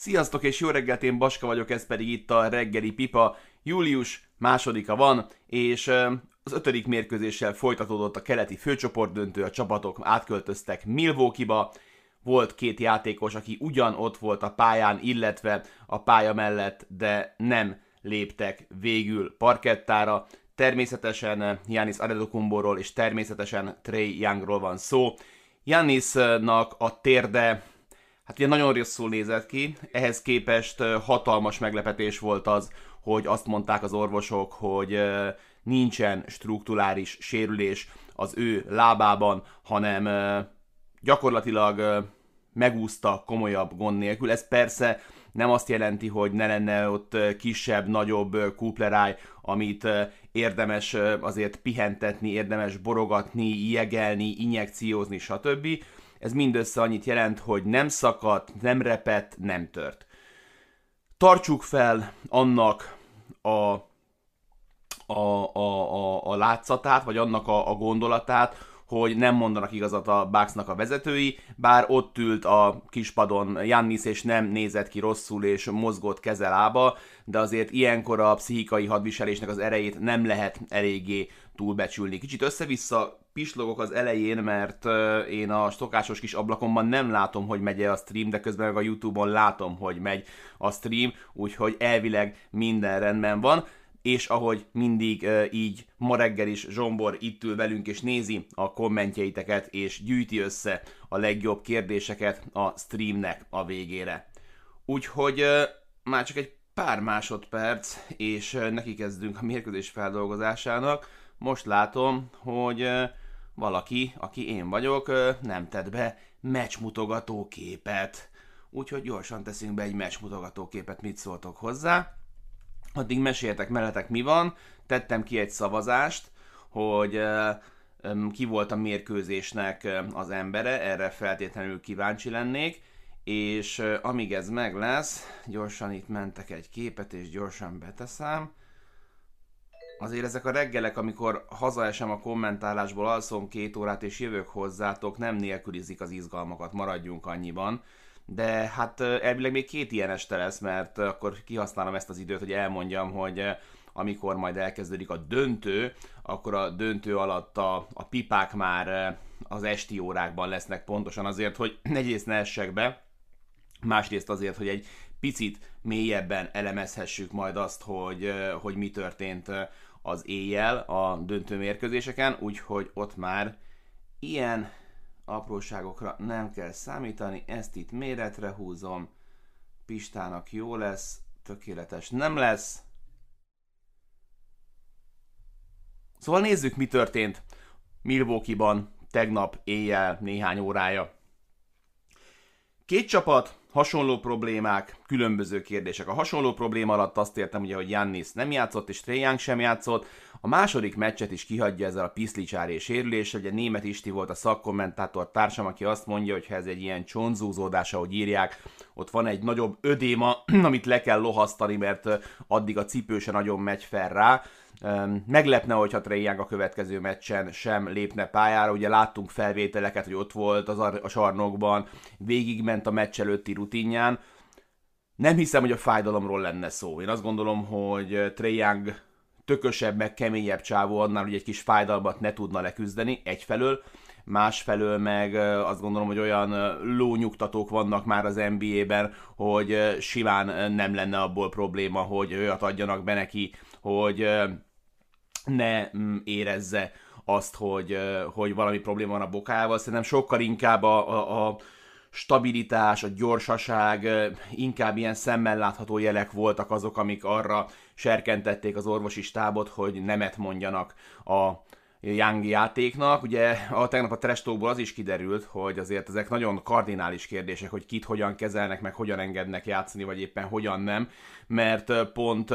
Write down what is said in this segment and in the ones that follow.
Sziasztok és jó reggelt, én Baska vagyok, ez pedig itt a reggeli pipa. Július másodika van, és az ötödik mérkőzéssel folytatódott a keleti főcsoport döntő, a csapatok átköltöztek Milwaukee-ba, volt két játékos, aki ugyan ott volt a pályán, illetve a pálya mellett, de nem léptek végül parkettára. Természetesen Janis Adetokumborról és természetesen Trey Youngról van szó. Janisnak a térde hát ugye nagyon rosszul nézett ki, ehhez képest hatalmas meglepetés volt az, hogy azt mondták az orvosok, hogy nincsen strukturális sérülés az ő lábában, hanem gyakorlatilag megúszta komolyabb gond nélkül. Ez persze nem azt jelenti, hogy ne lenne ott kisebb, nagyobb kupleráj, amit érdemes azért pihentetni, érdemes borogatni, jegelni, injekciózni, stb. Ez mindössze annyit jelent, hogy nem szakadt, nem repett, nem tört. Tartsuk fel annak a, a, a, a, a látszatát, vagy annak a, a gondolatát, hogy nem mondanak igazat a Bucksnak a vezetői, bár ott ült a kispadon Jannis, és nem nézett ki rosszul, és mozgott kezelába, de azért ilyenkor a pszichikai hadviselésnek az erejét nem lehet eléggé túlbecsülni. Kicsit össze-vissza pislogok az elején, mert én a stokásos kis ablakomban nem látom, hogy megy a stream, de közben meg a Youtube-on látom, hogy megy a stream, úgyhogy elvileg minden rendben van és ahogy mindig így ma reggel is Zsombor itt ül velünk és nézi a kommentjeiteket és gyűjti össze a legjobb kérdéseket a streamnek a végére. Úgyhogy már csak egy pár másodperc, és neki kezdünk a mérkőzés feldolgozásának. Most látom, hogy valaki, aki én vagyok, nem tett be meccsmutogató képet. Úgyhogy gyorsan teszünk be egy meccsmutogató képet, mit szóltok hozzá. Addig meséltek melletek mi van, tettem ki egy szavazást, hogy ki volt a mérkőzésnek az embere, erre feltétlenül kíváncsi lennék, és amíg ez meg lesz, gyorsan itt mentek egy képet, és gyorsan beteszem. Azért ezek a reggelek, amikor hazaesem a kommentálásból, alszom két órát és jövök hozzátok, nem nélkülizik az izgalmakat, maradjunk annyiban. De hát elvileg még két ilyen este lesz, mert akkor kihasználom ezt az időt, hogy elmondjam, hogy amikor majd elkezdődik a döntő, akkor a döntő alatt a, a pipák már az esti órákban lesznek pontosan azért, hogy egyrészt ne essek be, másrészt azért, hogy egy picit mélyebben elemezhessük majd azt, hogy, hogy mi történt az éjjel a döntő mérkőzéseken, úgyhogy ott már ilyen apróságokra nem kell számítani, ezt itt méretre húzom, Pistának jó lesz, tökéletes nem lesz. Szóval nézzük, mi történt Milwaukee-ban tegnap éjjel néhány órája. Két csapat, hasonló problémák, különböző kérdések. A hasonló probléma alatt azt értem, ugye, hogy Jannis nem játszott, és Trae Young sem játszott. A második meccset is kihagyja ezzel a piszlicsári sérülés. Ugye Német Isti volt a szakkommentátor társam, aki azt mondja, hogy ha ez egy ilyen csontzúzódás, ahogy írják, ott van egy nagyobb ödéma, amit le kell lohasztani, mert addig a cipő se nagyon megy fel rá. Meglepne, hogyha Trae Young a következő meccsen sem lépne pályára. Ugye láttunk felvételeket, hogy ott volt az a sarnokban, végigment a meccs előtti rutinján. Nem hiszem, hogy a fájdalomról lenne szó. Én azt gondolom, hogy Trae Young tökösebb, meg keményebb csávó annál, hogy egy kis fájdalmat ne tudna leküzdeni egyfelől, másfelől meg azt gondolom, hogy olyan lónyugtatók vannak már az NBA-ben, hogy simán nem lenne abból probléma, hogy olyat adjanak be neki, hogy ne mm, érezze azt, hogy, hogy valami probléma van a bokával. Szerintem sokkal inkább a, a, a stabilitás, a gyorsaság, inkább ilyen szemmel látható jelek voltak azok, amik arra serkentették az orvosi stábot, hogy nemet mondjanak a Young játéknak. Ugye a tegnap a Trestókból az is kiderült, hogy azért ezek nagyon kardinális kérdések, hogy kit hogyan kezelnek, meg hogyan engednek játszani, vagy éppen hogyan nem, mert pont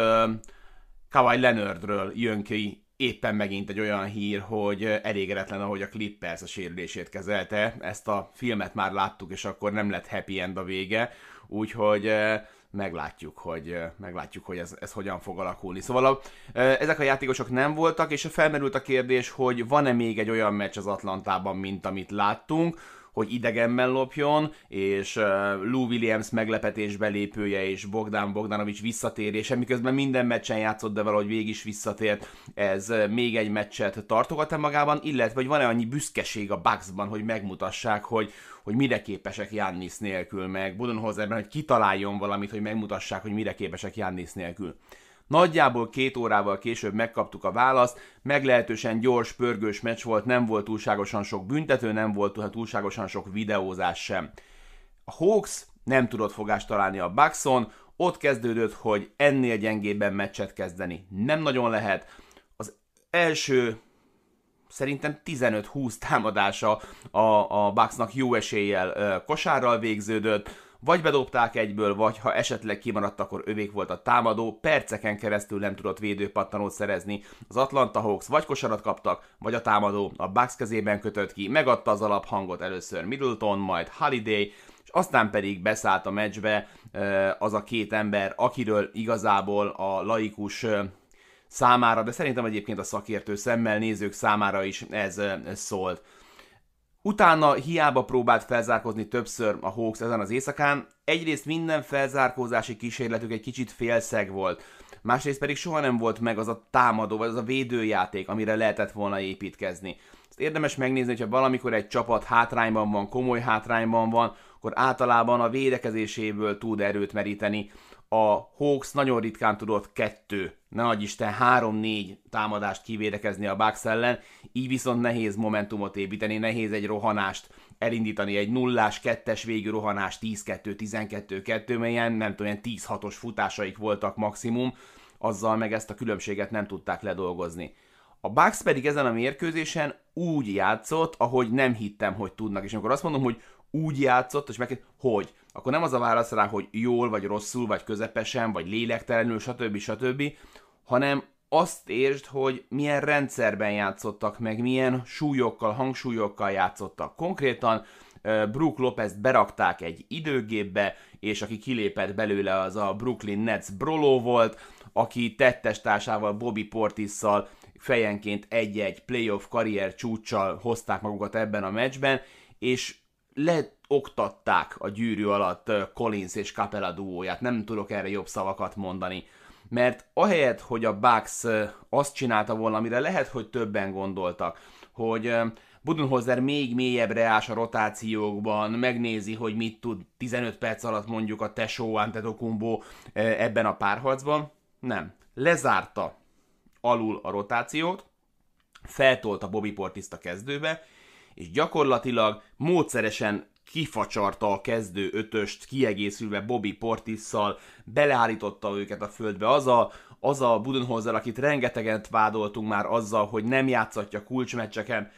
Kawhi Leonardről jön ki éppen megint egy olyan hír, hogy elégedetlen, ahogy a Clippers a sérülését kezelte. Ezt a filmet már láttuk, és akkor nem lett happy end a vége, úgyhogy meglátjuk, hogy, meglátjuk, hogy ez, ez hogyan fog alakulni. Szóval a, ezek a játékosok nem voltak, és felmerült a kérdés, hogy van-e még egy olyan meccs az Atlantában, mint amit láttunk, hogy idegenben lopjon, és Lou Williams meglepetésbe lépője, és Bogdan Bogdanovics visszatérése, miközben minden meccsen játszott, de valahogy végig is visszatért, ez még egy meccset tartogat-e magában, illetve hogy van-e annyi büszkeség a Bucksban, hogy megmutassák, hogy, hogy mire képesek Jannis nélkül, meg Budenholzerben, hogy kitaláljon valamit, hogy megmutassák, hogy mire képesek Jannis nélkül. Nagyjából két órával később megkaptuk a választ, meglehetősen gyors, pörgős meccs volt, nem volt túlságosan sok büntető, nem volt túlságosan sok videózás sem. A Hawks nem tudott fogást találni a Buckson, ott kezdődött, hogy ennél gyengébben meccset kezdeni nem nagyon lehet. Az első szerintem 15-20 támadása a, a Bucksnak jó eséllyel kosárral végződött, vagy bedobták egyből, vagy ha esetleg kimaradt, akkor övék volt a támadó, perceken keresztül nem tudott védőpattanót szerezni. Az Atlanta Hawks vagy kosarat kaptak, vagy a támadó a Bucks kezében kötött ki, megadta az alaphangot először Middleton, majd Holiday, és aztán pedig beszállt a meccsbe az a két ember, akiről igazából a laikus számára, de szerintem egyébként a szakértő szemmel nézők számára is ez, szólt. Utána hiába próbált felzárkózni többször a Hawks ezen az éjszakán, egyrészt minden felzárkózási kísérletük egy kicsit félszeg volt, másrészt pedig soha nem volt meg az a támadó, vagy az a védőjáték, amire lehetett volna építkezni. Ezt érdemes megnézni, hogyha valamikor egy csapat hátrányban van, komoly hátrányban van, akkor általában a védekezéséből tud erőt meríteni, a Hawks nagyon ritkán tudott kettő, ne adj Isten, három-négy támadást kivédekezni a Bucks ellen, így viszont nehéz momentumot építeni, nehéz egy rohanást elindítani, egy nullás, kettes végű rohanás 10-2, 12-2, melyen nem tudom, ilyen 10-6-os futásaik voltak maximum, azzal meg ezt a különbséget nem tudták ledolgozni. A Bucks pedig ezen a mérkőzésen úgy játszott, ahogy nem hittem, hogy tudnak. És amikor azt mondom, hogy úgy játszott, és meg hogy, akkor nem az a válasz rá, hogy jól, vagy rosszul, vagy közepesen, vagy lélektelenül, stb. stb., hanem azt értsd, hogy milyen rendszerben játszottak meg, milyen súlyokkal, hangsúlyokkal játszottak. Konkrétan Brook lopez berakták egy időgépbe, és aki kilépett belőle az a Brooklyn Nets Brolo volt, aki tettestársával Bobby Portisszal fejenként egy-egy playoff karrier csúccsal hozták magukat ebben a meccsben, és leoktatták a gyűrű alatt Collins és Capella duóját, nem tudok erre jobb szavakat mondani. Mert ahelyett, hogy a Bucks azt csinálta volna, amire lehet, hogy többen gondoltak, hogy Budenholzer még mélyebbre ás a rotációkban, megnézi, hogy mit tud 15 perc alatt mondjuk a Tesó Antetokumbo ebben a párharcban. Nem. Lezárta alul a rotációt, feltolta Bobby Portiszt a kezdőbe, és gyakorlatilag módszeresen kifacsarta a kezdő ötöst, kiegészülve Bobby Portisszal, beleállította őket a földbe. Az a, az a Budenholzer, akit rengetegen vádoltunk már azzal, hogy nem játszatja kulcsmeccseken,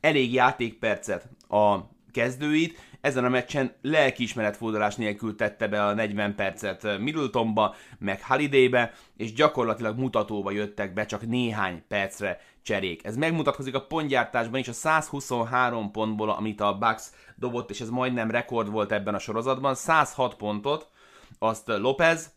elég játékpercet a kezdőit, ezen a meccsen lelkiismeretfordulás nélkül tette be a 40 percet Middletonba, meg Holidaybe, és gyakorlatilag mutatóba jöttek be csak néhány percre cserék. Ez megmutatkozik a pontgyártásban is, a 123 pontból, amit a Bucks dobott, és ez majdnem rekord volt ebben a sorozatban, 106 pontot, azt Lopez,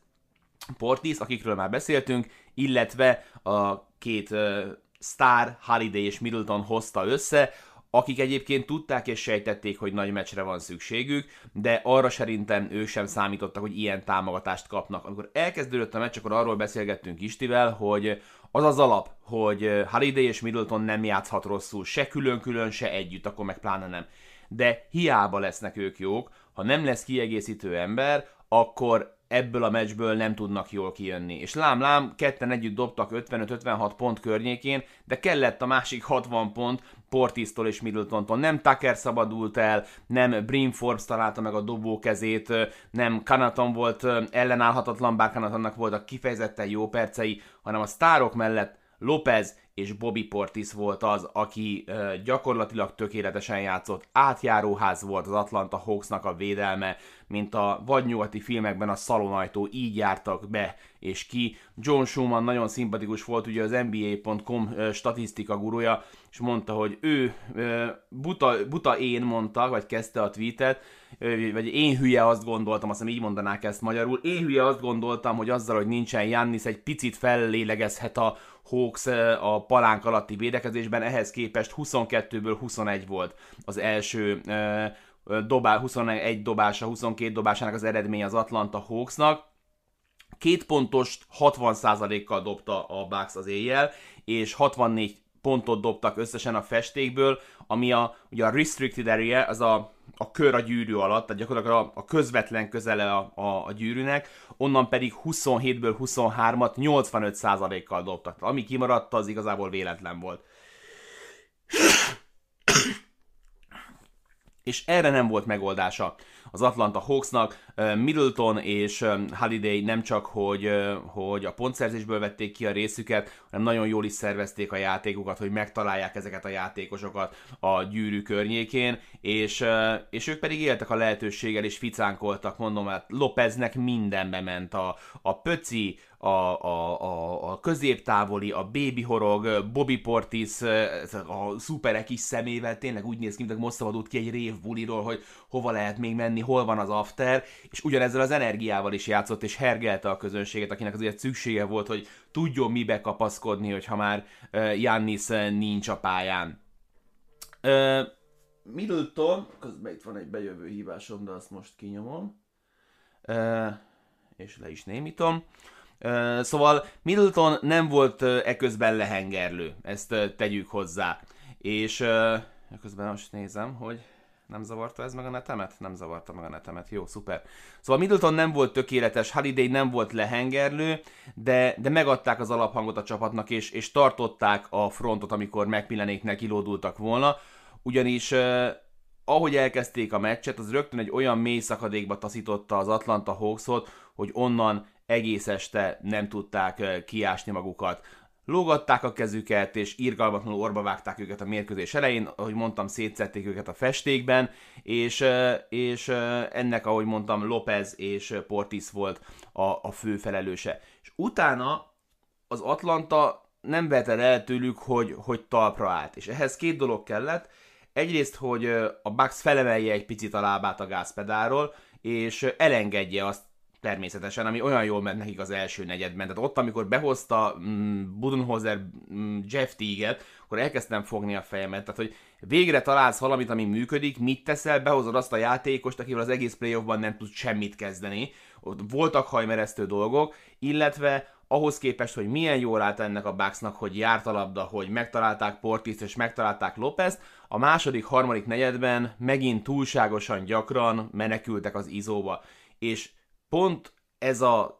Portis, akikről már beszéltünk, illetve a két uh, sztár, Holiday és Middleton hozta össze, akik egyébként tudták és sejtették, hogy nagy meccsre van szükségük, de arra szerintem ők sem számítottak, hogy ilyen támogatást kapnak. Amikor elkezdődött a meccs, akkor arról beszélgettünk Istivel, hogy az az alap, hogy Holiday és Middleton nem játszhat rosszul, se külön-külön, se együtt, akkor meg pláne nem. De hiába lesznek ők jók, ha nem lesz kiegészítő ember, akkor ebből a meccsből nem tudnak jól kijönni. És lám-lám, ketten együtt dobtak 55-56 pont környékén, de kellett a másik 60 pont Portisztól és Middletontól. Nem Tucker szabadult el, nem Brim Forbes találta meg a dobó kezét, nem Kanaton volt ellenállhatatlan, bár Kanatonnak voltak kifejezetten jó percei, hanem a sztárok mellett Lopez és Bobby Portis volt az, aki gyakorlatilag tökéletesen játszott, átjáróház volt az Atlanta Hawksnak a védelme, mint a vadnyugati filmekben a szalonajtó, így jártak be és ki. John Schumann nagyon szimpatikus volt, ugye az NBA.com statisztika gurúja, és mondta, hogy ő buta, buta én mondta, vagy kezdte a tweetet, vagy én hülye azt gondoltam, azt hiszem így mondanák ezt magyarul, én hülye azt gondoltam, hogy azzal, hogy nincsen Jannis, egy picit fellélegezhet a Hawks a palánk alatti védekezésben, ehhez képest 22-ből 21 volt az első dobá, 21 dobása, 22 dobásának az eredmény az Atlanta Hawksnak. Két pontos 60%-kal dobta a Bucks az éjjel, és 64 pontot dobtak összesen a festékből, ami a, ugye a restricted area, az a, a kör a gyűrű alatt, tehát gyakorlatilag a, a közvetlen közele a, a, a gyűrűnek, onnan pedig 27-ből 23-at 85%-kal dobtak. Ami kimaradt, az igazából véletlen volt és erre nem volt megoldása az Atlanta Hawksnak. Middleton és Holiday nem csak, hogy, hogy a pontszerzésből vették ki a részüket, hanem nagyon jól is szervezték a játékokat, hogy megtalálják ezeket a játékosokat a gyűrű környékén, és, és ők pedig éltek a lehetőséggel, és ficánkoltak, mondom, hát Lopeznek mindenbe ment a, a pöci, a, a, a, a középtávoli, a baby horog, Bobby Portis a szuperek kis szemével, tényleg úgy néz ki, mint most szabadult ki egy rév buliról, hogy hova lehet még menni, hol van az after, és ugyanezzel az energiával is játszott, és hergelte a közönséget, akinek azért szüksége volt, hogy tudjon mibe kapaszkodni, hogyha már Jannis nincs a pályán. Middleton, közben itt van egy bejövő hívásom, de azt most kinyomom, és le is némítom. Szóval Middleton nem volt eközben lehengerlő, ezt tegyük hozzá. És uh, közben most nézem, hogy nem zavarta ez meg a netemet? Nem zavarta meg a netemet. Jó, szuper. Szóval Middleton nem volt tökéletes, Holiday nem volt lehengerlő, de, de megadták az alaphangot a csapatnak, és, és tartották a frontot, amikor megpillenéknek kilódultak volna. Ugyanis eh, ahogy elkezdték a meccset, az rögtön egy olyan mély szakadékba taszította az Atlanta Hawksot, hogy onnan egész este nem tudták kiásni magukat lógatták a kezüket, és irgalmatlanul orba vágták őket a mérkőzés elején, ahogy mondtam, szétszették őket a festékben, és, és ennek, ahogy mondtam, Lopez és Portis volt a, a fő felelőse. És utána az Atlanta nem vette el tőlük, hogy, hogy talpra állt, és ehhez két dolog kellett, egyrészt, hogy a Bucks felemelje egy picit a lábát a gázpedáról, és elengedje azt természetesen, ami olyan jól ment nekik az első negyedben. Tehát ott, amikor behozta mm, Budenholzer mm, Jeff Teague-et, akkor elkezdtem fogni a fejemet. Tehát, hogy végre találsz valamit, ami működik, mit teszel, behozod azt a játékost, akivel az egész playoffban nem tud semmit kezdeni. Ott voltak hajmeresztő dolgok, illetve ahhoz képest, hogy milyen jól állt ennek a Bucksnak, hogy járt a labda, hogy megtalálták Portis és megtalálták Lopez, a második, harmadik negyedben megint túlságosan gyakran menekültek az izóba. És pont ez a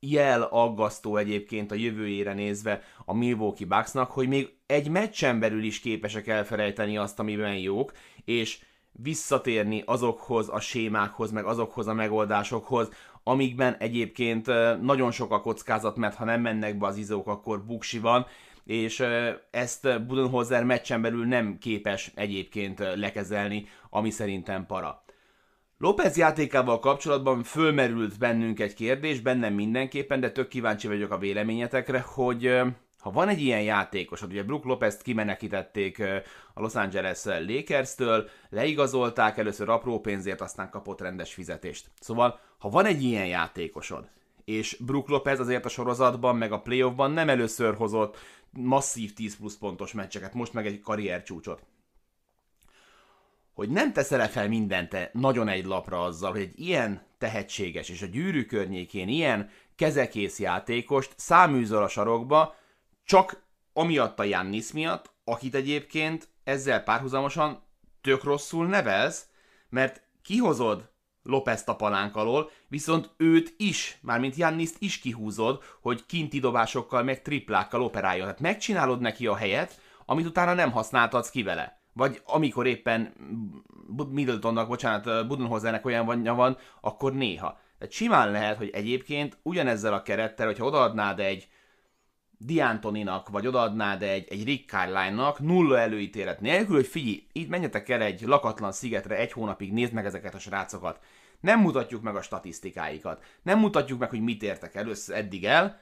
jel aggasztó egyébként a jövőjére nézve a Milwaukee Bucksnak, hogy még egy meccsen belül is képesek elfelejteni azt, amiben jók, és visszatérni azokhoz a sémákhoz, meg azokhoz a megoldásokhoz, amikben egyébként nagyon sok a kockázat, mert ha nem mennek be az izók, akkor buksi van, és ezt Budenholzer meccsen belül nem képes egyébként lekezelni, ami szerintem para. López játékával kapcsolatban fölmerült bennünk egy kérdés, bennem mindenképpen, de tök kíváncsi vagyok a véleményetekre, hogy ha van egy ilyen játékos, ugye Brook Lopez-t kimenekítették a Los Angeles Lakers-től, leigazolták először apró pénzért, aztán kapott rendes fizetést. Szóval, ha van egy ilyen játékosod, és Brook Lopez azért a sorozatban, meg a playoffban nem először hozott masszív 10 plusz pontos meccseket, most meg egy karriercsúcsot hogy nem teszel fel mindent nagyon egy lapra azzal, hogy egy ilyen tehetséges és a gyűrű környékén ilyen kezekész játékost száműzol a sarokba, csak amiatt a Jannis miatt, akit egyébként ezzel párhuzamosan tök rosszul nevelsz, mert kihozod Lopez a palánk alól, viszont őt is, mármint Janniszt is kihúzod, hogy kinti dobásokkal meg triplákkal operáljon. Tehát megcsinálod neki a helyet, amit utána nem használtatsz ki vele vagy amikor éppen Middletonnak, bocsánat, Budenholzernek olyan vanya van, akkor néha. Tehát simán lehet, hogy egyébként ugyanezzel a kerettel, hogyha odaadnád egy Diantoninak, vagy odaadnád egy, egy Rick Carline-nak nulla előítélet nélkül, hogy figyelj, itt menjetek el egy lakatlan szigetre egy hónapig, nézd meg ezeket a srácokat. Nem mutatjuk meg a statisztikáikat, nem mutatjuk meg, hogy mit értek el eddig el,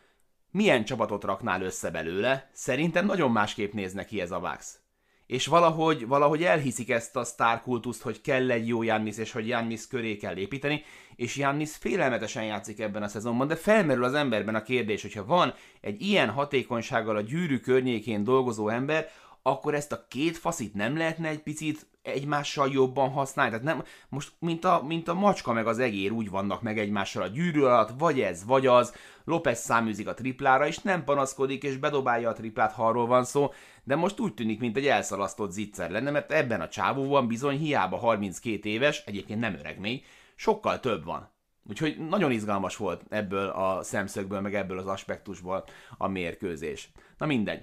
milyen csapatot raknál össze belőle, szerintem nagyon másképp néznek ki ez a Vax és valahogy, valahogy elhiszik ezt a sztárkultuszt, hogy kell egy jó Jannis, és hogy Jannis köré kell építeni, és Jannis félelmetesen játszik ebben a szezonban, de felmerül az emberben a kérdés, hogyha van egy ilyen hatékonysággal a gyűrű környékén dolgozó ember, akkor ezt a két faszit nem lehetne egy picit egymással jobban használni. Tehát nem, most mint a, mint a macska meg az egér úgy vannak meg egymással a gyűrű alatt, vagy ez, vagy az. López száműzik a triplára, és nem panaszkodik, és bedobálja a triplát, ha arról van szó, de most úgy tűnik, mint egy elszalasztott zicser lenne, mert ebben a csávóban bizony hiába 32 éves, egyébként nem öreg még, sokkal több van. Úgyhogy nagyon izgalmas volt ebből a szemszögből, meg ebből az aspektusból a mérkőzés. Na mindegy.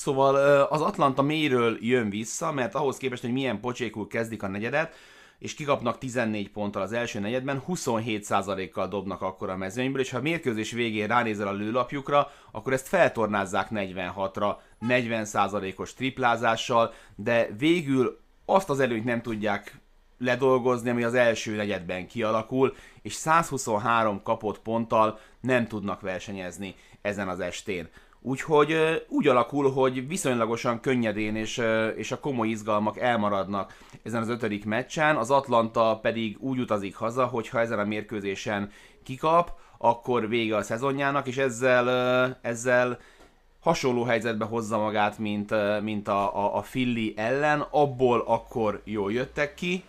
Szóval az Atlanta mélyről jön vissza, mert ahhoz képest, hogy milyen pocsékul kezdik a negyedet, és kikapnak 14 ponttal az első negyedben, 27%-kal dobnak akkor a mezőnyből, és ha a mérkőzés végén ránézel a lőlapjukra, akkor ezt feltornázzák 46-ra, 40%-os triplázással, de végül azt az előnyt nem tudják ledolgozni, ami az első negyedben kialakul, és 123 kapott ponttal nem tudnak versenyezni ezen az estén. Úgyhogy úgy alakul, hogy viszonylagosan könnyedén és, és a komoly izgalmak elmaradnak ezen az ötödik meccsen, az Atlanta pedig úgy utazik haza, hogy ha ezen a mérkőzésen kikap, akkor vége a szezonjának, és ezzel, ezzel hasonló helyzetbe hozza magát, mint, mint a, a, a Philly ellen, abból akkor jól jöttek ki,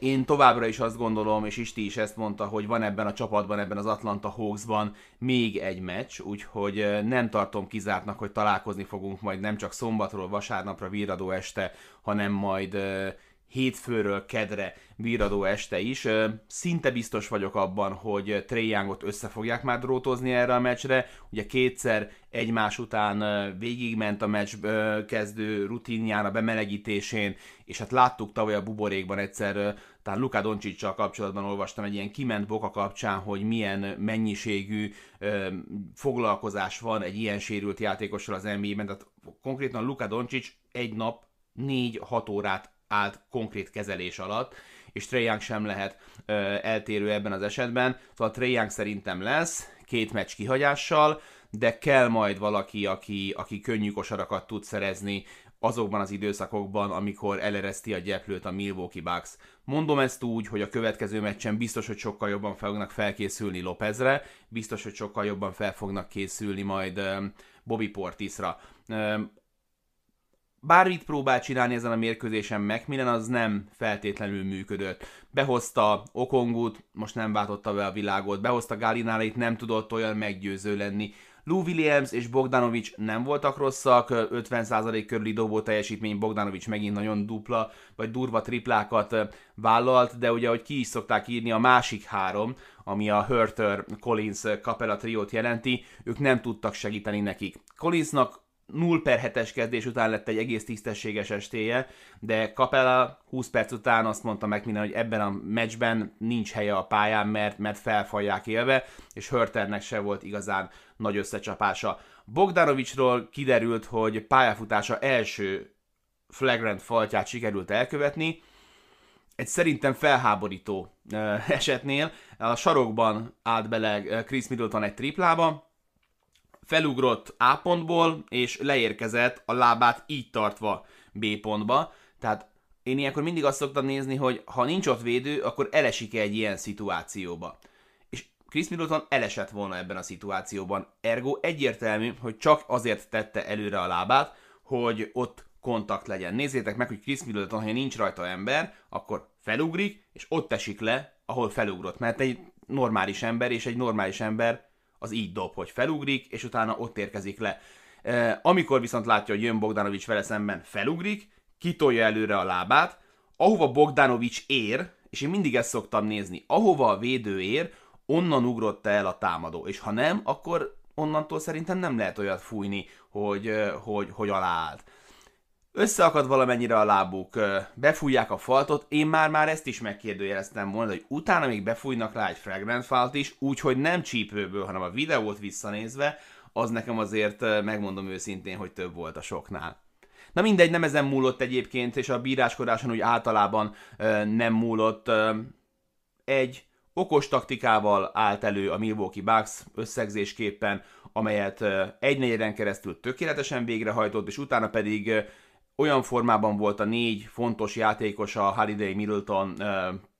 én továbbra is azt gondolom, és Isti is ezt mondta, hogy van ebben a csapatban, ebben az Atlanta Hawksban még egy meccs, úgyhogy nem tartom kizártnak, hogy találkozni fogunk majd nem csak szombatról, vasárnapra, víradó este, hanem majd hétfőről kedre víradó este is. Szinte biztos vagyok abban, hogy Trey Youngot össze fogják már drótozni erre a meccsre. Ugye kétszer egymás után végigment a meccs kezdő rutinján, a bemelegítésén, és hát láttuk tavaly a buborékban egyszer, talán Luka doncic kapcsolatban olvastam egy ilyen kiment boka kapcsán, hogy milyen mennyiségű foglalkozás van egy ilyen sérült játékossal az NBA-ben, tehát konkrétan Luka Doncic egy nap 4-6 órát állt konkrét kezelés alatt, és Trae Young sem lehet ö, eltérő ebben az esetben. Szóval Trae Young szerintem lesz, két meccs kihagyással, de kell majd valaki, aki, aki könnyű kosarakat tud szerezni azokban az időszakokban, amikor elereszti a gyeplőt a Milwaukee Bucks. Mondom ezt úgy, hogy a következő meccsen biztos, hogy sokkal jobban fognak felkészülni Lopezre, biztos, hogy sokkal jobban fel fognak készülni majd Bobby Portisra bármit próbált csinálni ezen a mérkőzésen Macmillan, az nem feltétlenül működött. Behozta Okongut, most nem váltotta be a világot, behozta Galinálait, nem tudott olyan meggyőző lenni. Lou Williams és Bogdanovics nem voltak rosszak, 50% körüli dobó teljesítmény, Bogdanovics megint nagyon dupla, vagy durva triplákat vállalt, de ugye, hogy ki is szokták írni, a másik három, ami a Hurter, Collins, Capella triót jelenti, ők nem tudtak segíteni nekik. Collinsnak 0 per 7-es kezdés után lett egy egész tisztességes estéje, de Capella 20 perc után azt mondta meg minden, hogy ebben a meccsben nincs helye a pályán, mert, mert felfalják élve, és Hörternek se volt igazán nagy összecsapása. Bogdanovicsról kiderült, hogy pályafutása első flagrant faltját sikerült elkövetni, egy szerintem felháborító esetnél. A sarokban állt bele Chris Middleton egy triplába, felugrott A pontból, és leérkezett a lábát így tartva B pontba. Tehát én ilyenkor mindig azt szoktam nézni, hogy ha nincs ott védő, akkor elesik -e egy ilyen szituációba. És Chris Middleton elesett volna ebben a szituációban. Ergo egyértelmű, hogy csak azért tette előre a lábát, hogy ott kontakt legyen. Nézzétek meg, hogy Chris Middleton, ha nincs rajta ember, akkor felugrik, és ott esik le, ahol felugrott. Mert egy normális ember, és egy normális ember az így dob, hogy felugrik, és utána ott érkezik le. Amikor viszont látja, hogy jön Bogdanovics vele szemben, felugrik, kitolja előre a lábát, ahova Bogdanovics ér, és én mindig ezt szoktam nézni, ahova a védő ér, onnan ugrott el a támadó, és ha nem, akkor onnantól szerintem nem lehet olyat fújni, hogy, hogy, hogy aláállt összeakad valamennyire a lábuk, befújják a faltot, én már már ezt is megkérdőjeleztem volna, hogy utána még befújnak rá egy fragrant falt is, úgyhogy nem csípőből, hanem a videót visszanézve, az nekem azért megmondom őszintén, hogy több volt a soknál. Na mindegy, nem ezen múlott egyébként, és a bíráskodáson úgy általában nem múlott. Egy okos taktikával állt elő a Milwaukee Bucks összegzésképpen, amelyet egy negyeden keresztül tökéletesen végrehajtott, és utána pedig olyan formában volt a négy fontos játékos, a Holiday, Middleton,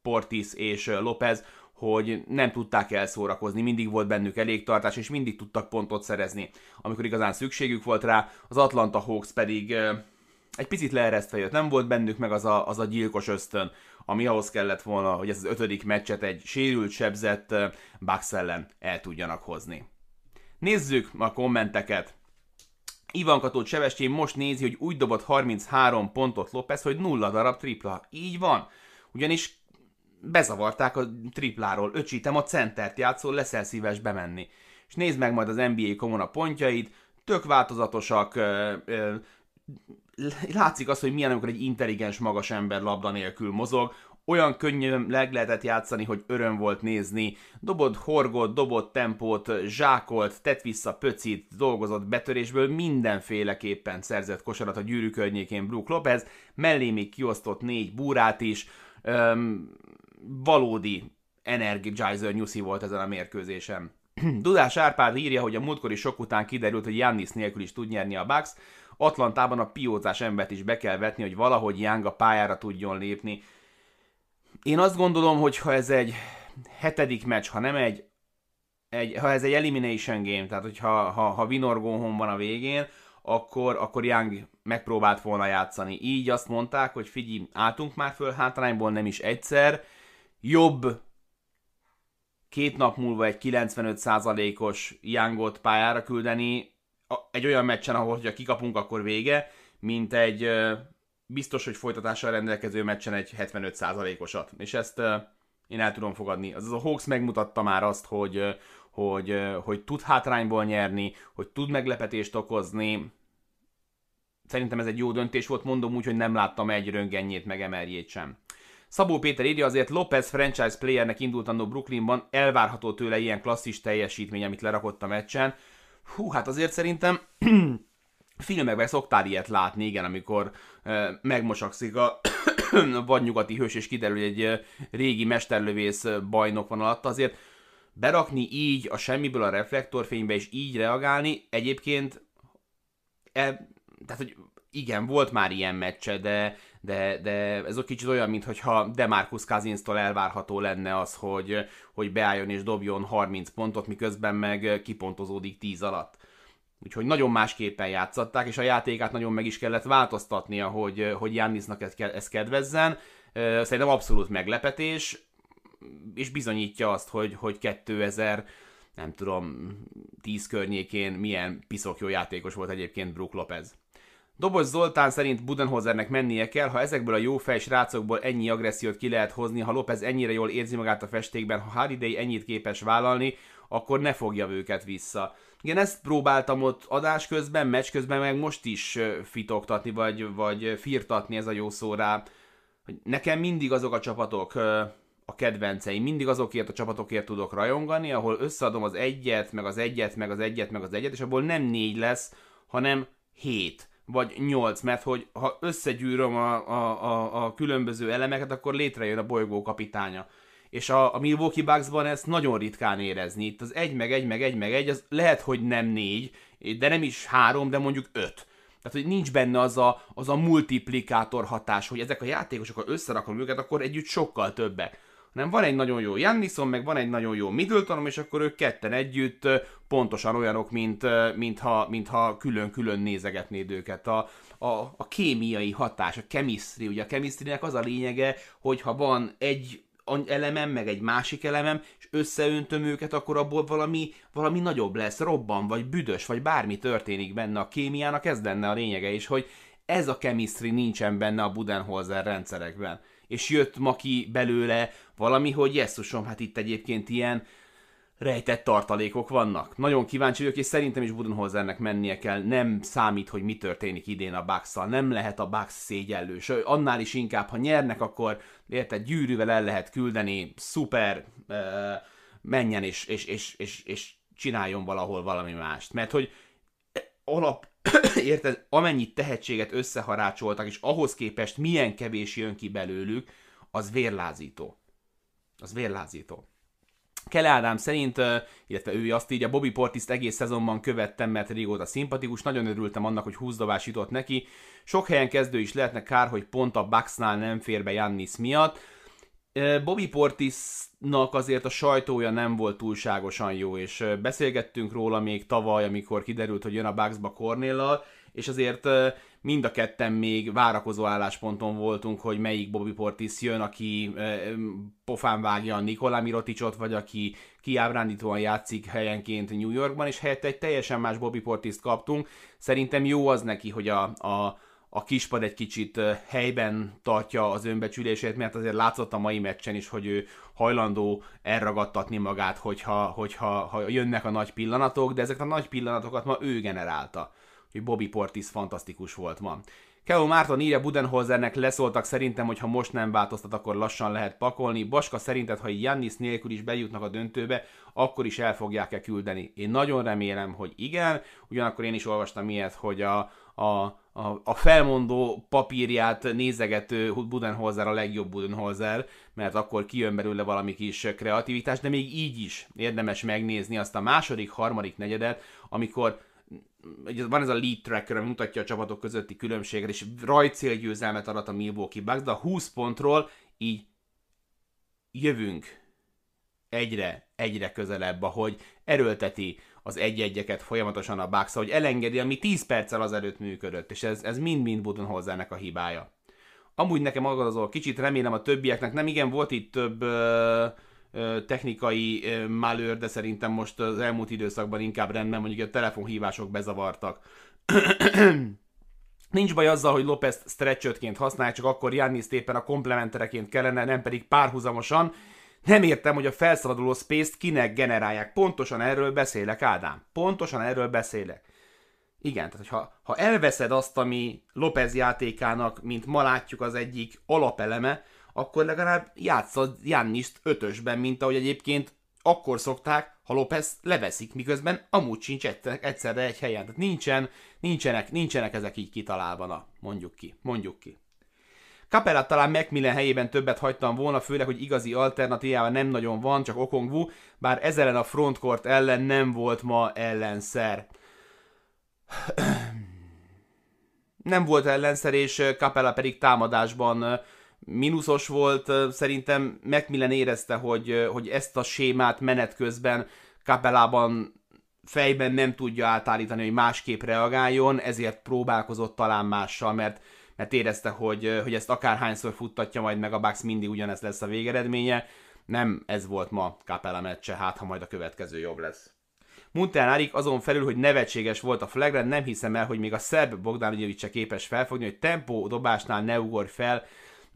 Portis és Lopez, hogy nem tudták elszórakozni, mindig volt bennük elég tartás, és mindig tudtak pontot szerezni, amikor igazán szükségük volt rá. Az Atlanta Hawks pedig egy picit leeresztve jött, nem volt bennük meg az a, az a gyilkos ösztön, ami ahhoz kellett volna, hogy ez az ötödik meccset egy sérült, sebzett Bucks ellen el tudjanak hozni. Nézzük a kommenteket. Ivan Katót Sebestyén most nézi, hogy úgy dobott 33 pontot Lopez, hogy nulla darab tripla. Így van. Ugyanis bezavarták a tripláról. Öcsítem, a centert játszol, leszel szíves bemenni. És nézd meg majd az NBA komona pontjait, tök változatosak, ö, ö, látszik az, hogy milyen, amikor egy intelligens, magas ember labda nélkül mozog, olyan könnyűen leg lehetett játszani, hogy öröm volt nézni. Dobott horgot, dobott tempót, zsákolt, tett vissza pöcit, dolgozott betörésből, mindenféleképpen szerzett kosarat a gyűrű környékén Brook Lopez, mellé még kiosztott négy búrát is. Öm, valódi energizer nyuszi volt ezen a mérkőzésen. Dudás Árpád írja, hogy a múltkori sok után kiderült, hogy Jannis nélkül is tud nyerni a Bucks. Atlantában a piózás embert is be kell vetni, hogy valahogy Young a pályára tudjon lépni. Én azt gondolom, hogy ha ez egy hetedik meccs, ha nem egy, egy ha ez egy elimination game, tehát hogyha ha, ha winner go home van a végén, akkor, akkor Young megpróbált volna játszani. Így azt mondták, hogy figyelj, álltunk már föl hátrányból nem is egyszer, jobb két nap múlva egy 95%-os Youngot pályára küldeni, egy olyan meccsen, ahol hogyha kikapunk, akkor vége, mint egy biztos, hogy folytatással rendelkező meccsen egy 75%-osat. És ezt én el tudom fogadni. Az a Hawks megmutatta már azt, hogy, hogy, hogy tud hátrányból nyerni, hogy tud meglepetést okozni. Szerintem ez egy jó döntés volt, mondom úgy, hogy nem láttam egy röngennyét, meg emerjét sem. Szabó Péter írja, azért Lopez franchise playernek indult annó Brooklynban, elvárható tőle ilyen klasszis teljesítmény, amit lerakott a meccsen. Hú, hát azért szerintem filmekben szoktál ilyet látni, igen, amikor uh, megmosakszik a vagy nyugati hős, és kiderül, hogy egy régi mesterlövész bajnok van alatt, azért berakni így a semmiből a reflektorfénybe, és így reagálni, egyébként e, tehát, hogy igen, volt már ilyen meccse, de, de, de ez a kicsit olyan, mintha Demarcus Cousinstól elvárható lenne az, hogy, hogy beálljon és dobjon 30 pontot, miközben meg kipontozódik 10 alatt. Úgyhogy nagyon másképpen játszották, és a játékát nagyon meg is kellett változtatnia, hogy, hogy Jannisnak ez, ez kedvezzen. Szerintem abszolút meglepetés, és bizonyítja azt, hogy, hogy 2000 nem tudom, 10 környékén milyen piszok jó játékos volt egyébként Brook Lopez. Dobos Zoltán szerint Budenhozernek mennie kell, ha ezekből a jó fej srácokból ennyi agressziót ki lehet hozni, ha Lopez ennyire jól érzi magát a festékben, ha Holiday ennyit képes vállalni, akkor ne fogja őket vissza. Igen, ezt próbáltam ott adás közben, meccs közben, meg most is fitoktatni, vagy, vagy firtatni ez a jó szó rá. Nekem mindig azok a csapatok a kedvenceim, mindig azokért a csapatokért tudok rajongani, ahol összeadom az egyet, meg az egyet, meg az egyet, meg az egyet, és abból nem négy lesz, hanem hét vagy 8, mert hogy ha összegyűröm a, a, a, a különböző elemeket, akkor létrejön a bolygó kapitánya. És a, a Milwaukee Bucksban ezt nagyon ritkán érezni. Itt az egy meg egy meg egy meg egy, az lehet, hogy nem négy, de nem is három, de mondjuk öt. Tehát, hogy nincs benne az a, az a multiplikátor hatás, hogy ezek a játékosok, ha összerakom őket, akkor együtt sokkal többek hanem van egy nagyon jó Jannisom, meg van egy nagyon jó Middletonom, és akkor ők ketten együtt pontosan olyanok, mint, mintha, mintha külön-külön nézegetnéd őket. A, a, a kémiai hatás, a chemistry, ugye a chemistry az a lényege, hogy ha van egy elemem, meg egy másik elemem, és összeöntöm őket, akkor abból valami, valami nagyobb lesz, robban, vagy büdös, vagy bármi történik benne a kémiának, ez lenne a lényege is, hogy ez a chemistry nincsen benne a Budenholzer rendszerekben. És jött ma ki belőle valami, hogy jesszusom, hát itt egyébként ilyen rejtett tartalékok vannak. Nagyon kíváncsi vagyok, és szerintem is Budenholzernek mennie kell. Nem számít, hogy mi történik idén a bucks Nem lehet a Bucks szégyellő. Sőt, annál is inkább, ha nyernek, akkor érted, gyűrűvel el lehet küldeni, szuper, uh, menjen és, és, és, és, és csináljon valahol valami mást. Mert hogy alap, érted, amennyit tehetséget összeharácsoltak, és ahhoz képest milyen kevés jön ki belőlük, az vérlázító. Az vérlázító. Kele Ádám szerint, illetve ő azt írja, Bobby Portiszt egész szezonban követtem, mert régóta szimpatikus, nagyon örültem annak, hogy 20 dobás jutott neki. Sok helyen kezdő is lehetne, kár, hogy pont a Bucksnál nem fér be Jannis miatt. Bobby Portisnak azért a sajtója nem volt túlságosan jó, és beszélgettünk róla még tavaly, amikor kiderült, hogy jön a Bucksba Cornéllal, és azért mind a ketten még várakozó állásponton voltunk, hogy melyik Bobby Portis jön, aki pofán vágja a Nikolá Miroticsot, vagy aki kiábrándítóan játszik helyenként New Yorkban, és helyette egy teljesen más Bobby Portiszt kaptunk. Szerintem jó az neki, hogy a, a, a kispad egy kicsit helyben tartja az önbecsülését, mert azért látszott a mai meccsen is, hogy ő hajlandó elragadtatni magát, hogyha, hogyha ha jönnek a nagy pillanatok, de ezek a nagy pillanatokat ma ő generálta hogy Bobby Portis fantasztikus volt ma. Keo Márton írja Budenholzernek leszóltak szerintem, hogy ha most nem változtat, akkor lassan lehet pakolni. Baska szerinted, ha Jannis nélkül is bejutnak a döntőbe, akkor is el fogják-e küldeni? Én nagyon remélem, hogy igen, ugyanakkor én is olvastam ilyet, hogy a, a, a, a felmondó papírját nézegető Budenholzer a legjobb Budenholzer, mert akkor kijön belőle valami kis kreativitás, de még így is érdemes megnézni azt a második, harmadik negyedet, amikor van ez a lead tracker, ami mutatja a csapatok közötti különbséget, és rajcélgyőzelmet adat a Milwaukee Bucks, de a 20 pontról így jövünk egyre, egyre közelebb, ahogy erőlteti az egy-egyeket folyamatosan a Bucks, hogy elengedi, ami 10 perccel azelőtt működött, és ez, ez mind-mind Budenholzernek a hibája. Amúgy nekem agadozol kicsit, remélem a többieknek nem igen, volt itt több uh, technikai malőr, de szerintem most az elmúlt időszakban inkább rendben, mondjuk a telefonhívások bezavartak. Nincs baj azzal, hogy Lopez stretchötként használják, csak akkor Jannis éppen a komplementereként kellene, nem pedig párhuzamosan. Nem értem, hogy a felszaladuló space-t kinek generálják. Pontosan erről beszélek, Ádám. Pontosan erről beszélek. Igen, tehát ha, ha elveszed azt, ami Lopez játékának, mint ma látjuk, az egyik alapeleme, akkor legalább játszad Janniszt ötösben, mint ahogy egyébként akkor szokták, ha López leveszik, miközben amúgy sincs egyszerre egy helyen. Tehát nincsen, nincsenek, nincsenek ezek így kitalálva, na, mondjuk ki, mondjuk ki. Capella talán Macmillan helyében többet hagytam volna, főleg, hogy igazi alternatívával nem nagyon van, csak Okongwu, bár ezzel a frontcourt ellen nem volt ma ellenszer. nem volt ellenszer, és Capella pedig támadásban mínuszos volt, szerintem Macmillan érezte, hogy, hogy ezt a sémát menet közben kapelában fejben nem tudja átállítani, hogy másképp reagáljon, ezért próbálkozott talán mással, mert, mert érezte, hogy, hogy ezt akárhányszor futtatja majd meg a Bucks, mindig ugyanez lesz a végeredménye. Nem ez volt ma Capella meccse, hát ha majd a következő jobb lesz. Muntán Arik azon felül, hogy nevetséges volt a flagre, nem hiszem el, hogy még a szerb Bogdanovic se képes felfogni, hogy tempó dobásnál ne ugor fel,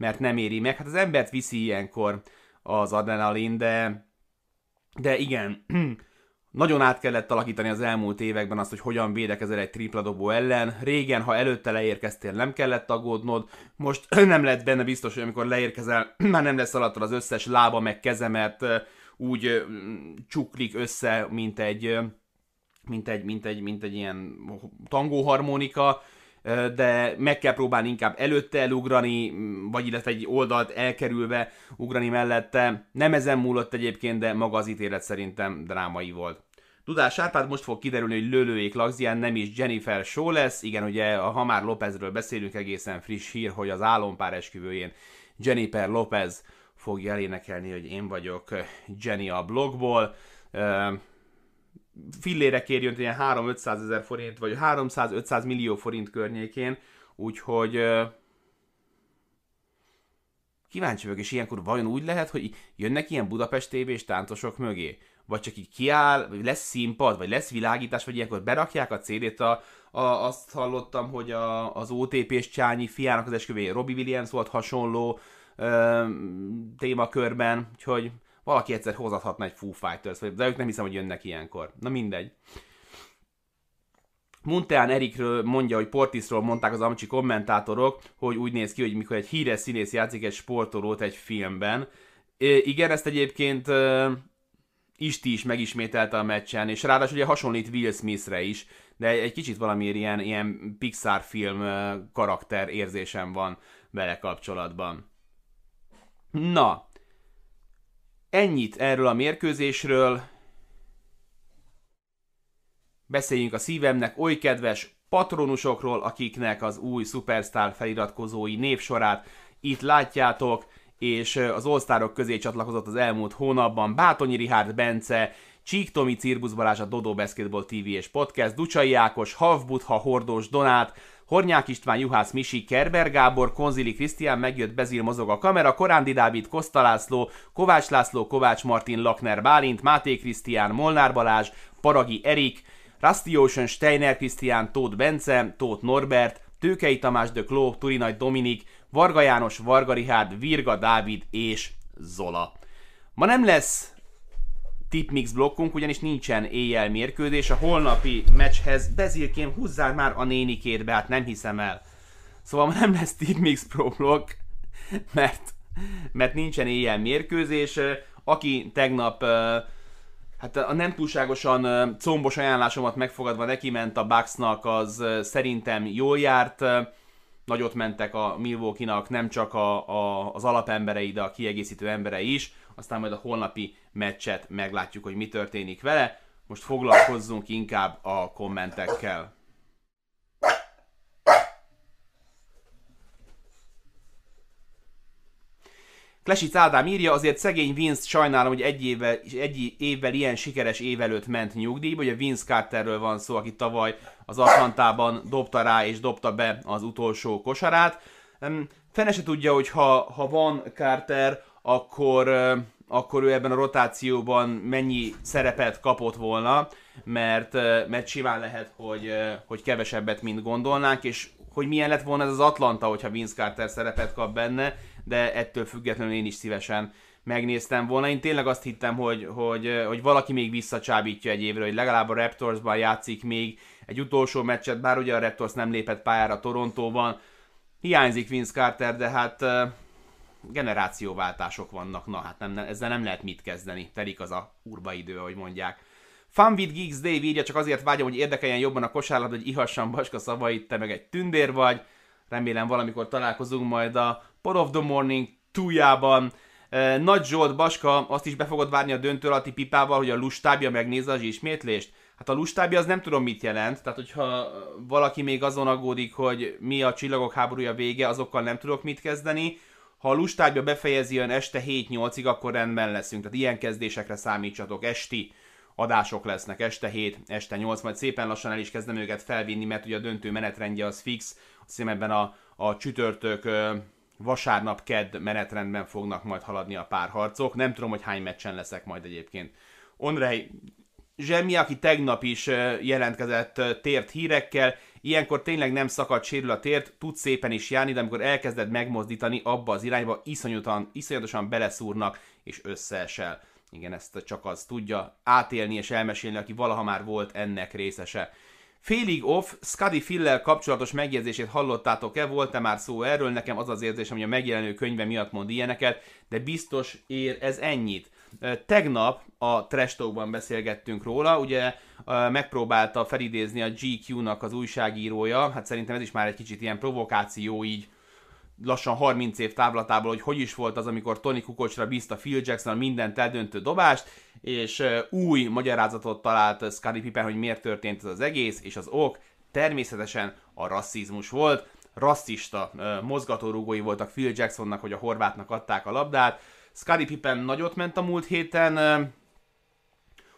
mert nem éri meg. Hát az embert viszi ilyenkor az adrenalin, de, de igen, nagyon át kellett alakítani az elmúlt években azt, hogy hogyan védekezel egy tripla dobó ellen. Régen, ha előtte leérkeztél, nem kellett aggódnod. Most nem lett benne biztos, hogy amikor leérkezel, már nem lesz alattad az összes lába meg keze, mert úgy csuklik össze, mint egy, mint egy, mint egy, mint egy ilyen tangóharmonika de meg kell próbálni inkább előtte elugrani, vagy illetve egy oldalt elkerülve ugrani mellette. Nem ezen múlott egyébként, de maga az ítélet szerintem drámai volt. Dudás Árpád most fog kiderülni, hogy lőlőjék Lagzián nem is Jennifer Show lesz. Igen, ugye ha már Lopezről beszélünk, egészen friss hír, hogy az álompár esküvőjén Jennifer Lopez fogja elénekelni, hogy én vagyok Jenny a blogból fillére kérjön ilyen 3-500 ezer forint, vagy 300-500 millió forint környékén, úgyhogy kíváncsi vagyok, és ilyenkor vajon úgy lehet, hogy jönnek ilyen Budapest TV-s táncosok mögé? Vagy csak így kiáll, vagy lesz színpad, vagy lesz világítás, vagy ilyenkor berakják a CD-t, a, a, azt hallottam, hogy a, az OTP-s Csányi fiának az esküvőjén Robbie Williams volt hasonló ö, témakörben, úgyhogy valaki egyszer hozathatna egy Foo Fighters, de ők nem hiszem, hogy jönnek ilyenkor. Na mindegy. Munteán Erikről mondja, hogy Portisról mondták az amcsi kommentátorok, hogy úgy néz ki, hogy mikor egy híres színész játszik egy sportolót egy filmben. E, igen, ezt egyébként e, Isti is megismételte a meccsen, és ráadásul ugye hasonlít Will Smithre is, de egy kicsit valami ilyen, ilyen Pixar film karakter érzésem van vele kapcsolatban. Na, ennyit erről a mérkőzésről. Beszéljünk a szívemnek oly kedves patronusokról, akiknek az új Superstar feliratkozói névsorát itt látjátok, és az All közé csatlakozott az elmúlt hónapban Bátonyi Rihárd Bence, Csík Tomi, Cirbusz Balázs, a Dodo Basketball TV és Podcast, Ducsai Ákos, Havbutha, Hordós Donát, Hornyák István, Juhász Misi, Kerber Gábor, Konzili Krisztián, megjött Bezil mozog a kamera, Korándi Dávid, Koszta László, Kovács László, Kovács Martin, Lakner Bálint, Máté Krisztián, Molnár Balázs, Paragi Erik, Rusty Ocean, Steiner Krisztián, Tóth Bence, Tóth Norbert, Tőkei Tamás de Kló, Turinaj Dominik, Varga János, Varga Rihárd, Virga Dávid és Zola. Ma nem lesz tipmix blokkunk, ugyanis nincsen éjjel mérkőzés. A holnapi meccshez Bezilkém húzzál már a nénikét be, hát nem hiszem el. Szóval nem lesz tipmix pro blokk, mert, mert nincsen éjjel mérkőzés. Aki tegnap hát a nem túlságosan combos ajánlásomat megfogadva neki ment a Bucksnak, az szerintem jól járt nagyot mentek a Milwaukee-nak, nem csak a, a, az alapemberei, de a kiegészítő emberei is. Aztán majd a holnapi meccset meglátjuk, hogy mi történik vele. Most foglalkozzunk inkább a kommentekkel. Klesic Ádám írja, azért szegény Vince sajnálom, hogy egy évvel, egy évvel ilyen sikeres év előtt ment nyugdíjba. Ugye Vince Carterről van szó, aki tavaly az Atlantában dobta rá és dobta be az utolsó kosarát. Fene se tudja, hogy ha, ha van Carter, akkor, akkor ő ebben a rotációban mennyi szerepet kapott volna, mert, mert simán lehet, hogy, hogy kevesebbet, mint gondolnánk, és hogy milyen lett volna ez az Atlanta, hogyha Vince Carter szerepet kap benne, de ettől függetlenül én is szívesen megnéztem volna. Én tényleg azt hittem, hogy, hogy, hogy valaki még visszacsábítja egy évre, hogy legalább a Raptorsban játszik még egy utolsó meccset, bár ugye a Raptors nem lépett pályára Torontóban. Hiányzik Vince Carter, de hát generációváltások vannak, na hát nem, ezzel nem lehet mit kezdeni, telik az a urba idő, ahogy mondják. Fun with Geeks Dave írja, csak azért vágyom, hogy érdekeljen jobban a kosárlabda, hogy ihassam Baska szavait, te meg egy tündér vagy. Remélem valamikor találkozunk majd a Pod of the Morning túljában. Nagy Zsolt Baska azt is be fogod várni a döntő alatti pipával, hogy a lustábja megnézze az ismétlést. Hát a lustábja az nem tudom mit jelent, tehát hogyha valaki még azon aggódik, hogy mi a csillagok háborúja vége, azokkal nem tudok mit kezdeni. Ha a lustábja befejezi olyan este 7-8-ig, akkor rendben leszünk. Tehát ilyen kezdésekre számítsatok. Esti adások lesznek este 7, este 8, majd szépen lassan el is kezdem őket felvinni, mert ugye a döntő menetrendje az fix, azt hiszem ebben a, a csütörtök vasárnap, kedd menetrendben fognak majd haladni a párharcok. Nem tudom, hogy hány meccsen leszek majd egyébként. Ondrej Zsemi, aki tegnap is jelentkezett tért hírekkel, ilyenkor tényleg nem szakad, sérül a tért, tud szépen is járni, de amikor elkezded megmozdítani abba az irányba, iszonyatosan, iszonyatosan beleszúrnak és összeesel. Igen, ezt csak az tudja átélni és elmesélni, aki valaha már volt ennek részese. Félig off, Scuddy Fillel kapcsolatos megjegyzését hallottátok-e? Volt-e már szó erről? Nekem az az érzésem, hogy a megjelenő könyve miatt mond ilyeneket, de biztos ér ez ennyit. Tegnap a Trash Talkban beszélgettünk róla, ugye megpróbálta felidézni a GQ-nak az újságírója, hát szerintem ez is már egy kicsit ilyen provokáció így lassan 30 év távlatából, hogy hogy is volt az, amikor Tony Kukocsra bízta Phil Jackson mindent eldöntő dobást, és új magyarázatot talált Scottie Pippen, hogy miért történt ez az egész, és az ok természetesen a rasszizmus volt. Rasszista mozgatórugói voltak Phil Jacksonnak, hogy a horvátnak adták a labdát. Scottie Pippen nagyot ment a múlt héten,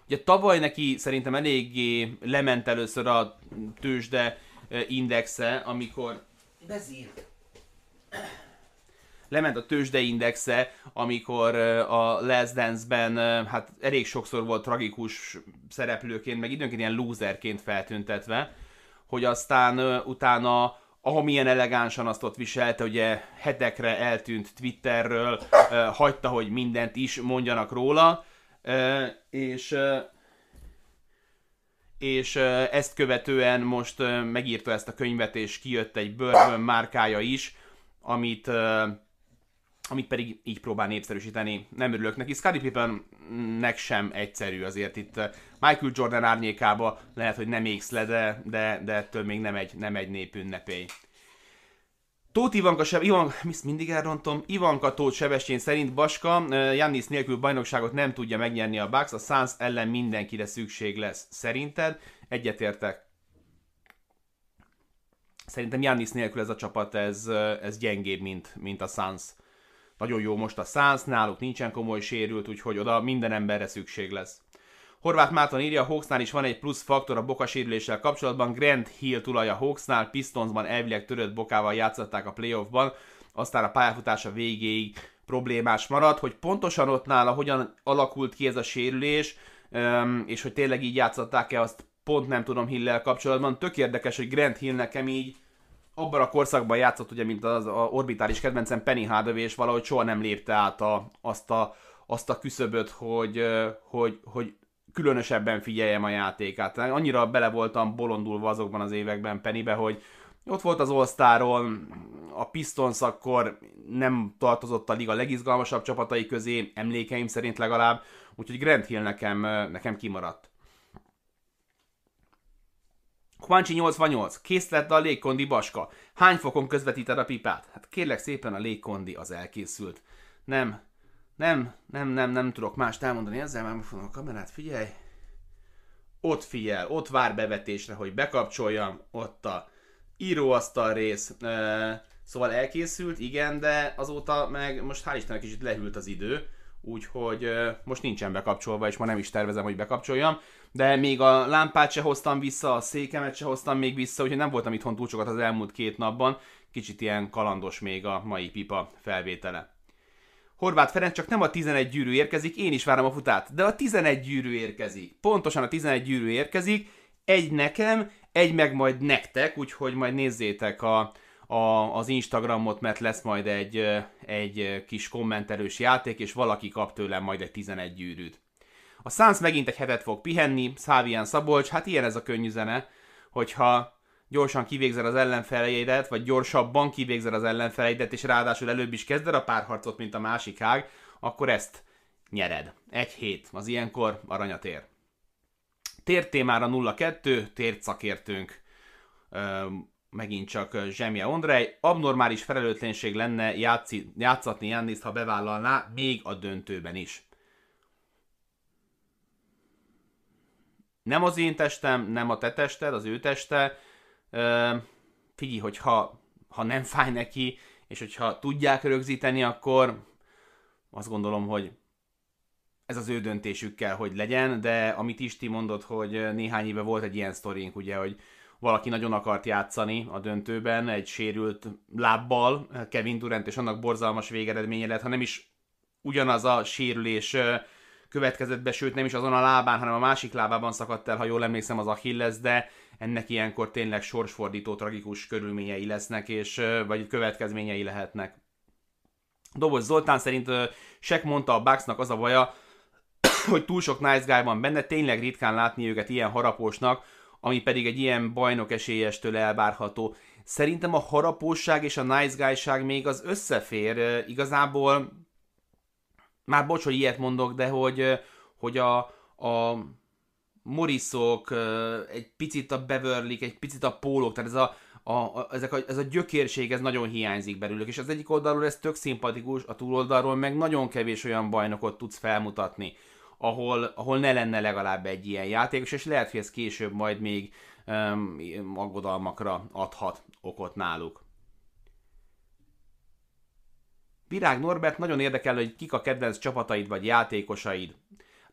Ugye tavaly neki szerintem eléggé lement először a tőzsde indexe, amikor... Bezír lement a tőzsdeindexe, amikor a Last Dance-ben hát elég sokszor volt tragikus szereplőként, meg időnként ilyen loserként feltüntetve, hogy aztán utána milyen elegánsan azt ott viselte, ugye hetekre eltűnt Twitterről, hagyta, hogy mindent is mondjanak róla, és és ezt követően most megírta ezt a könyvet, és kijött egy bourbon márkája is, amit amit pedig így próbál népszerűsíteni. Nem örülök neki. Scottie Pippennek sem egyszerű azért itt Michael Jordan árnyékába lehet, hogy nem égsz le, de, de, de ettől még nem egy, nem egy népünnepély. Tóth Ivanka, seb- Ivan, mindig elrontom, Ivanka Tóth Sebestyén szerint Baska, Jannis nélkül bajnokságot nem tudja megnyerni a Bucks, a Suns ellen mindenkire szükség lesz. Szerinted? Egyetértek. Szerintem Jannis nélkül ez a csapat, ez, ez gyengébb, mint, mint a Suns. Nagyon jó most a Suns, náluk nincsen komoly sérült, úgyhogy oda minden emberre szükség lesz. Horváth Márton írja, a Hawksnál is van egy plusz faktor a boka sérüléssel kapcsolatban. Grant Hill tulaj a Hawksnál, Pistonsban elvileg törött bokával játszották a playoffban, aztán a pályafutása végéig problémás maradt, hogy pontosan ott nála hogyan alakult ki ez a sérülés, és hogy tényleg így játszották-e, azt pont nem tudom Hillel kapcsolatban. Tök érdekes, hogy Grant Hill nekem így abban a korszakban játszott, ugye, mint az a orbitális kedvencem Penny Hardaway, és valahogy soha nem lépte át a, azt a, azt a küszöböt, hogy, hogy, hogy különösebben figyeljem a játékát. Annyira bele voltam bolondulva azokban az években Pennybe, hogy ott volt az all a Pistons akkor nem tartozott a liga legizgalmasabb csapatai közé, emlékeim szerint legalább, úgyhogy Grant Hill nekem, nekem kimaradt. Juanchi 88. Kész lett a légkondi baska. Hány fokon közvetíted a pipát? Hát kérlek szépen a légkondi az elkészült. Nem, nem, nem, nem, nem tudok mást elmondani ezzel, már megfogom a kamerát, figyelj. Ott figyel, ott vár bevetésre, hogy bekapcsoljam, ott a íróasztal rész. Szóval elkészült, igen, de azóta meg most hál' Istennek kicsit lehűlt az idő, úgyhogy most nincsen bekapcsolva, és ma nem is tervezem, hogy bekapcsoljam, de még a lámpát se hoztam vissza, a székemet se hoztam még vissza, úgyhogy nem voltam itthon túl sokat az elmúlt két napban, kicsit ilyen kalandos még a mai pipa felvétele. Horváth Ferenc csak nem a 11 gyűrű érkezik, én is várom a futát, de a 11 gyűrű érkezik. Pontosan a 11 gyűrű érkezik, egy nekem, egy meg majd nektek, úgyhogy majd nézzétek a, a, az Instagramot, mert lesz majd egy, egy kis kommentelős játék, és valaki kap tőlem majd egy 11 gyűrűt. A Suns megint egy hetet fog pihenni, Szávián Szabolcs, hát ilyen ez a könnyű zene, hogyha gyorsan kivégzel az ellenfeleidet, vagy gyorsabban kivégzel az ellenfeleidet, és ráadásul előbb is kezded a párharcot, mint a másik ág, akkor ezt nyered. Egy hét, az ilyenkor aranyat ér. Tért témára 0-2, tért szakértőnk megint csak Zsemje Ondrej. Abnormális felelőtlenség lenne játszatni Janniszt, ha bevállalná, még a döntőben is. Nem az én testem, nem a te tested, az ő teste, figyelj, hogy ha, nem fáj neki, és hogyha tudják rögzíteni, akkor azt gondolom, hogy ez az ő döntésük kell, hogy legyen, de amit Isti mondott, hogy néhány éve volt egy ilyen sztorink, ugye, hogy valaki nagyon akart játszani a döntőben, egy sérült lábbal, Kevin Durant, és annak borzalmas végeredménye lett, ha nem is ugyanaz a sérülés következett be, sőt nem is azon a lábán, hanem a másik lábában szakadt el, ha jól emlékszem, az Achilles, de ennek ilyenkor tényleg sorsfordító tragikus körülményei lesznek, és vagy következményei lehetnek. Doboz Zoltán szerint Sek mondta a Bucksnak az a baja, hogy túl sok nice guy van benne, tényleg ritkán látni őket ilyen harapósnak, ami pedig egy ilyen bajnok esélyestől elvárható. Szerintem a harapóság és a nice guy még az összefér. Igazából, már bocs, hogy ilyet mondok, de hogy, hogy a, a Morrisok, egy picit a Beverly, egy picit a pólók, tehát ez a, a, ezek a, ez a gyökérség, ez nagyon hiányzik belőlük, és az egyik oldalról ez tök szimpatikus, a túloldalról meg nagyon kevés olyan bajnokot tudsz felmutatni, ahol, ahol ne lenne legalább egy ilyen játékos, és lehet, hogy ez később majd még um, aggodalmakra adhat okot náluk. Virág Norbert nagyon érdekel, hogy kik a kedvenc csapataid vagy játékosaid.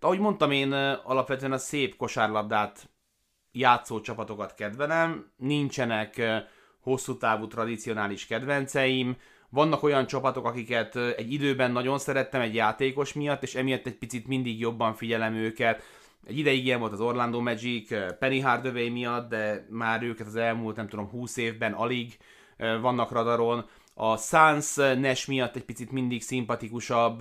De ahogy mondtam, én alapvetően a szép kosárlabdát játszó csapatokat kedvelem, nincsenek hosszú távú tradicionális kedvenceim, vannak olyan csapatok, akiket egy időben nagyon szerettem egy játékos miatt, és emiatt egy picit mindig jobban figyelem őket. Egy ideig ilyen volt az Orlando Magic, Penny Hardaway miatt, de már őket az elmúlt, nem tudom, 20 évben alig vannak radaron. A Suns Nash miatt egy picit mindig szimpatikusabb,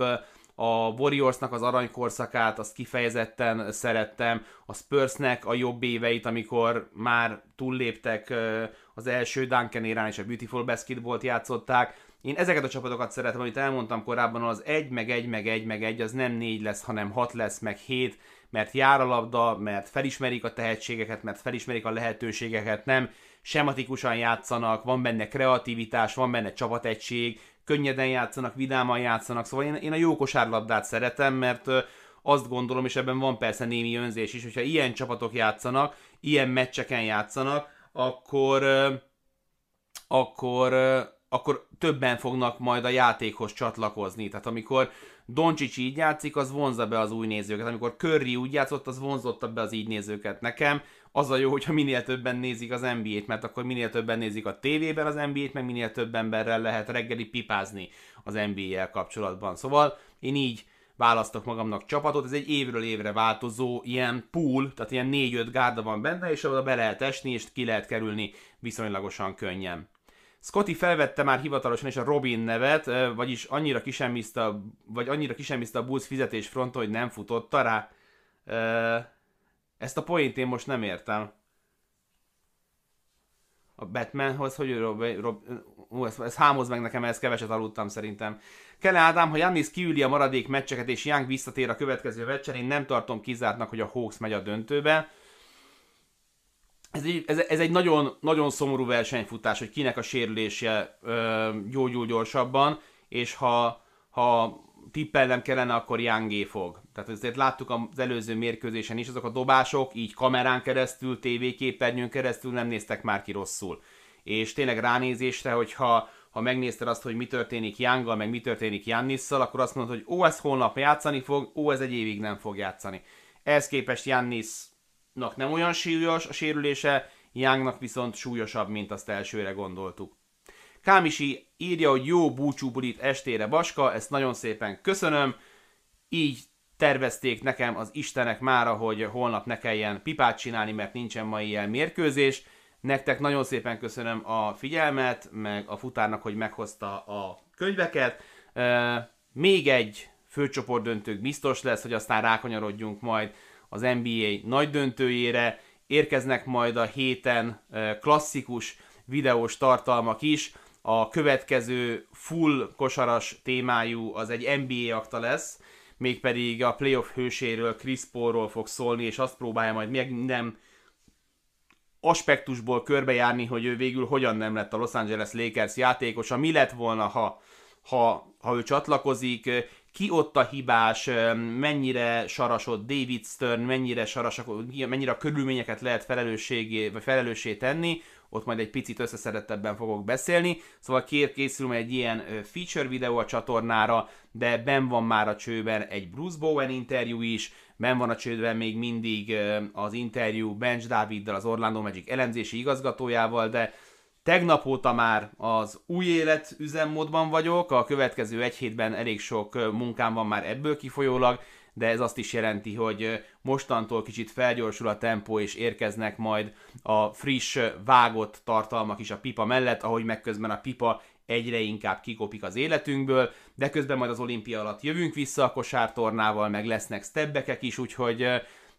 a Warriorsnak az aranykorszakát, azt kifejezetten szerettem, a Spursnek a jobb éveit, amikor már túlléptek az első Duncan érán és a Beautiful Basketball-t játszották. Én ezeket a csapatokat szeretem, amit elmondtam korábban, az egy, meg egy, meg egy, meg egy, az nem négy lesz, hanem hat lesz, meg hét, mert jár a labda, mert felismerik a tehetségeket, mert felismerik a lehetőségeket, nem sematikusan játszanak, van benne kreativitás, van benne csapategység, könnyeden játszanak, vidáman játszanak, szóval én, én a jó kosárlabdát szeretem, mert azt gondolom, és ebben van persze némi önzés is, hogyha ilyen csapatok játszanak, ilyen meccseken játszanak, akkor akkor, akkor többen fognak majd a játékhoz csatlakozni. Tehát amikor Doncsics így játszik, az vonza be az új nézőket. Amikor Curry úgy játszott, az vonzotta be az így nézőket. Nekem az a jó, hogyha minél többen nézik az NBA-t, mert akkor minél többen nézik a tévében az NBA-t, meg minél több emberrel lehet reggeli pipázni az NBA-el kapcsolatban. Szóval én így választok magamnak csapatot, ez egy évről évre változó ilyen pool, tehát ilyen 4-5 gárda van benne, és oda be lehet esni, és ki lehet kerülni viszonylagosan könnyen. Scotty felvette már hivatalosan is a Robin nevet, vagyis annyira kisemmiszte, vagy annyira kisemmiszte a Bulls fizetés front, hogy nem futotta rá. Ezt a poént én most nem értem. A Batmanhoz, hogy Rob, Rob, ó, ez, ez hámoz meg nekem, ezt keveset aludtam szerintem. Kele Ádám, ha Jannis kiüli a maradék meccseket és Young visszatér a következő meccsen, én nem tartom kizártnak, hogy a Hawks megy a döntőbe ez egy, ez, ez egy nagyon, nagyon szomorú versenyfutás, hogy kinek a sérülése ö, gyógyul gyorsabban, és ha, ha tippelnem kellene, akkor Youngé fog. Tehát ezért láttuk az előző mérkőzésen is, azok a dobások így kamerán keresztül, tévéképernyőn keresztül nem néztek már ki rosszul. És tényleg ránézésre, hogyha ha megnézted azt, hogy mi történik Younggal, meg mi történik Jannisszal, akkor azt mondod, hogy ó, ez holnap játszani fog, ó, ez egy évig nem fog játszani. Ehhez képest Jannis nak nem olyan súlyos a sérülése, Youngnak viszont súlyosabb, mint azt elsőre gondoltuk. Kámisi írja, hogy jó búcsú bulit estére Baska, ezt nagyon szépen köszönöm. Így tervezték nekem az Istenek mára, hogy holnap ne kelljen pipát csinálni, mert nincsen mai ilyen mérkőzés. Nektek nagyon szépen köszönöm a figyelmet, meg a futárnak, hogy meghozta a könyveket. Még egy főcsoport döntők biztos lesz, hogy aztán rákanyarodjunk majd az NBA nagy döntőjére, érkeznek majd a héten klasszikus videós tartalmak is, a következő full kosaras témájú az egy NBA akta lesz, mégpedig a playoff hőséről, Chris Paulról fog szólni, és azt próbálja majd még minden aspektusból körbejárni, hogy ő végül hogyan nem lett a Los Angeles Lakers játékosa, mi lett volna, ha, ha, ha ő csatlakozik, ki ott a hibás, mennyire sarasott David Stern, mennyire sarasok, mennyire a körülményeket lehet felelősségé, vagy felelőssé tenni, ott majd egy picit összeszedettebben fogok beszélni. Szóval kér készül egy ilyen feature videó a csatornára, de ben van már a csőben egy Bruce Bowen interjú is, ben van a csőben még mindig az interjú Bench Daviddal, az Orlando Magic elemzési igazgatójával, de Tegnap óta már az új élet üzemmódban vagyok, a következő egy hétben elég sok munkám van már ebből kifolyólag, de ez azt is jelenti, hogy mostantól kicsit felgyorsul a tempó, és érkeznek majd a friss, vágott tartalmak is a pipa mellett, ahogy megközben a pipa egyre inkább kikopik az életünkből, de közben majd az olimpia alatt jövünk vissza a kosártornával, meg lesznek stebbekek is, úgyhogy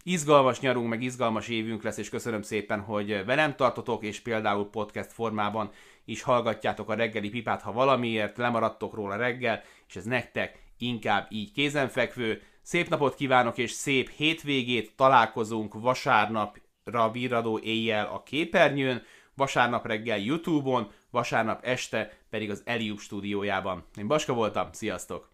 Izgalmas nyarunk, meg izgalmas évünk lesz, és köszönöm szépen, hogy velem tartotok, és például podcast formában is hallgatjátok a reggeli pipát, ha valamiért lemaradtok róla reggel, és ez nektek inkább így kézenfekvő. Szép napot kívánok, és szép hétvégét, találkozunk vasárnapra virradó éjjel a képernyőn, vasárnap reggel Youtube-on, vasárnap este pedig az Eliup stúdiójában. Én Baska voltam, sziasztok!